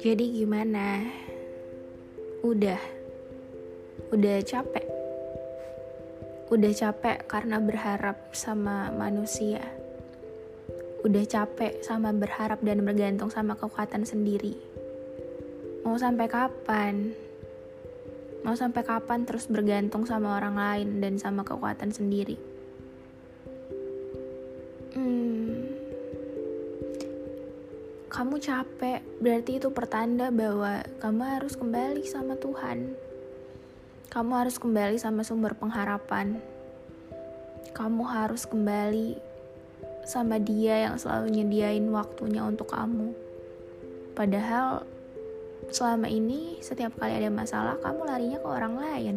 Jadi gimana? Udah. Udah capek. Udah capek karena berharap sama manusia. Udah capek sama berharap dan bergantung sama kekuatan sendiri. Mau sampai kapan? Mau sampai kapan terus bergantung sama orang lain dan sama kekuatan sendiri? Hmm, kamu capek, berarti itu pertanda bahwa kamu harus kembali sama Tuhan. Kamu harus kembali sama sumber pengharapan. Kamu harus kembali sama Dia yang selalu nyediain waktunya untuk kamu. Padahal selama ini setiap kali ada masalah kamu larinya ke orang lain.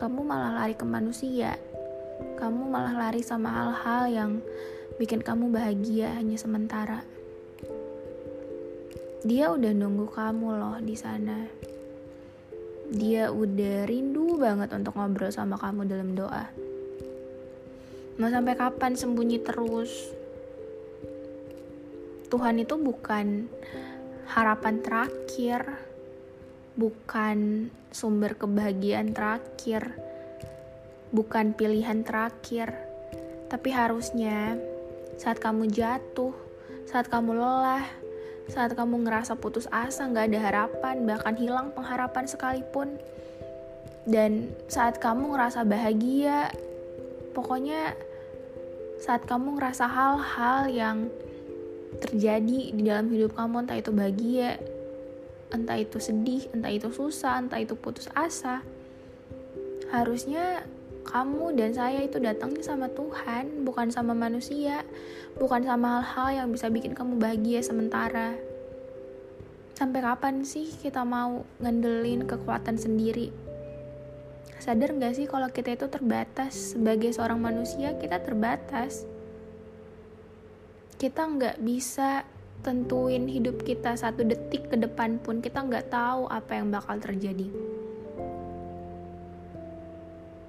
Kamu malah lari ke manusia. Kamu malah lari sama hal-hal yang bikin kamu bahagia hanya sementara. Dia udah nunggu kamu loh di sana. Dia udah rindu banget untuk ngobrol sama kamu dalam doa. Mau sampai kapan sembunyi terus? Tuhan itu bukan harapan terakhir, bukan sumber kebahagiaan terakhir, bukan pilihan terakhir, tapi harusnya saat kamu jatuh, saat kamu lelah, saat kamu ngerasa putus asa, nggak ada harapan, bahkan hilang pengharapan sekalipun, dan saat kamu ngerasa bahagia, pokoknya saat kamu ngerasa hal-hal yang terjadi di dalam hidup kamu entah itu bahagia entah itu sedih entah itu susah entah itu putus asa harusnya kamu dan saya itu datangnya sama Tuhan bukan sama manusia bukan sama hal-hal yang bisa bikin kamu bahagia sementara. Sampai kapan sih kita mau ngandelin kekuatan sendiri? Sadar gak sih kalau kita itu terbatas? Sebagai seorang manusia kita terbatas. Kita nggak bisa tentuin hidup kita satu detik ke depan pun kita nggak tahu apa yang bakal terjadi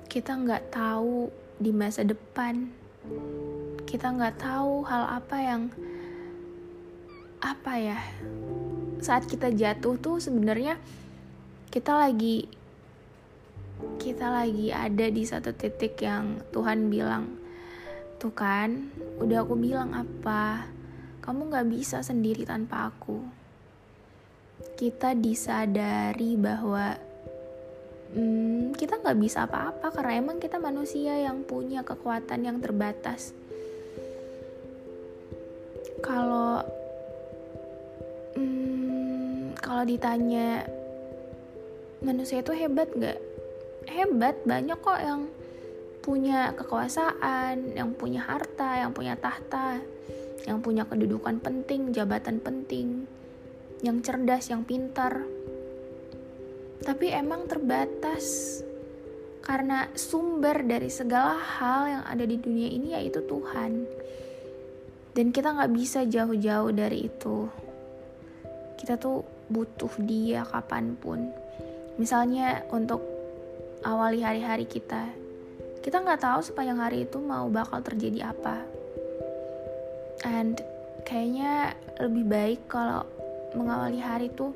kita nggak tahu di masa depan kita nggak tahu hal apa yang apa ya saat kita jatuh tuh sebenarnya kita lagi kita lagi ada di satu titik yang Tuhan bilang Tuh kan, udah aku bilang apa? Kamu gak bisa sendiri tanpa aku. Kita disadari bahwa hmm, kita gak bisa apa-apa karena emang kita manusia yang punya kekuatan yang terbatas. Kalau hmm, kalau ditanya manusia itu hebat gak? Hebat, banyak kok yang punya kekuasaan, yang punya harta, yang punya tahta, yang punya kedudukan penting, jabatan penting, yang cerdas, yang pintar. Tapi emang terbatas karena sumber dari segala hal yang ada di dunia ini yaitu Tuhan. Dan kita nggak bisa jauh-jauh dari itu. Kita tuh butuh dia kapan pun. Misalnya untuk awali hari-hari kita, kita nggak tahu sepanjang hari itu mau bakal terjadi apa and kayaknya lebih baik kalau mengawali hari itu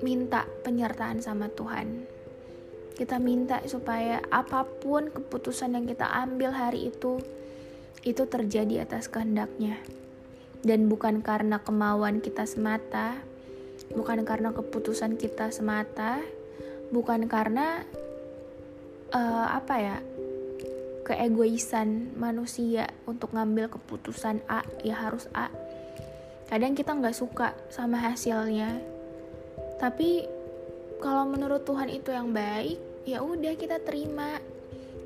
minta penyertaan sama Tuhan. Kita minta supaya apa pun keputusan yang kita ambil hari itu itu terjadi atas kehendaknya. Dan bukan karena kemauan kita semata bukan karena keputusan kita semata bukan karena uh, apa ya keegoisan manusia untuk ngambil keputusan A ya harus A. Kadang kita nggak suka sama hasilnya tapi kalau menurut Tuhan itu yang baik ya udah kita terima.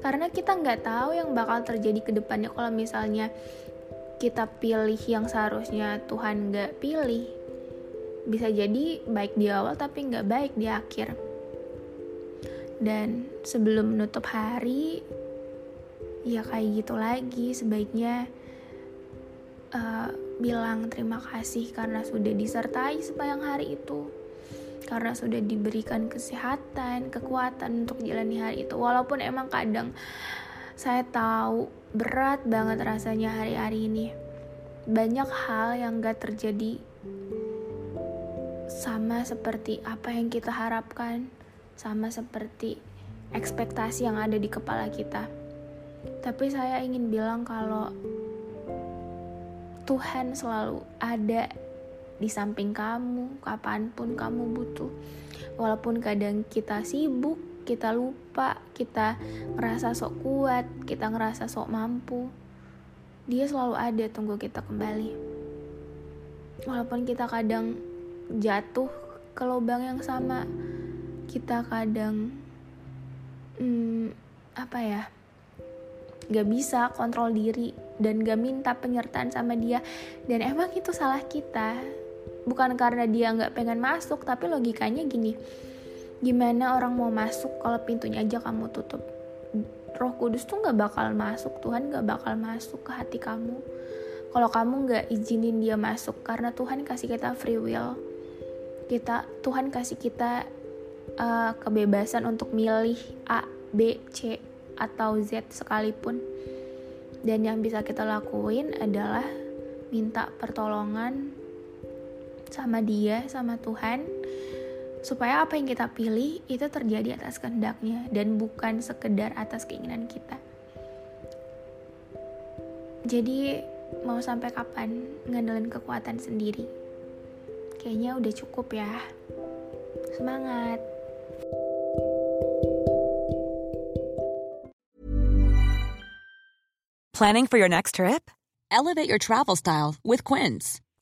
Karena kita nggak tahu yang bakal terjadi ke depannya kalau misalnya kita pilih yang seharusnya Tuhan nggak pilih. Bisa jadi baik di awal tapi nggak baik di akhir. Dan sebelum menutup hari ya kayak gitu lagi. Sebaiknya uh, bilang terima kasih karena sudah disertai sepanjang hari itu karena sudah diberikan kesehatan, kekuatan untuk jalani hari itu. Walaupun emang kadang saya tahu berat banget rasanya hari-hari ini. Banyak hal yang gak terjadi sama seperti apa yang kita harapkan, sama seperti ekspektasi yang ada di kepala kita. Tapi saya ingin bilang kalau Tuhan selalu ada di samping kamu, kapan pun kamu butuh. Walaupun kadang kita sibuk, kita lupa, kita ngerasa sok kuat, kita ngerasa sok mampu. Dia selalu ada tunggu kita kembali. Walaupun kita kadang jatuh ke lubang yang sama, kita kadang hmm, apa ya? gak bisa kontrol diri dan gak minta penyertaan sama dia dan emang itu salah kita bukan karena dia nggak pengen masuk tapi logikanya gini. Gimana orang mau masuk kalau pintunya aja kamu tutup? Roh Kudus tuh nggak bakal masuk Tuhan nggak bakal masuk ke hati kamu. Kalau kamu nggak izinin dia masuk karena Tuhan kasih kita free will. Kita Tuhan kasih kita uh, kebebasan untuk milih A B C atau Z sekalipun. Dan yang bisa kita lakuin adalah minta pertolongan sama dia sama Tuhan supaya apa yang kita pilih itu terjadi atas kehendaknya dan bukan sekedar atas keinginan kita jadi mau sampai kapan ngandelin kekuatan sendiri kayaknya udah cukup ya semangat Planning for your next trip? Elevate your travel style with Quince.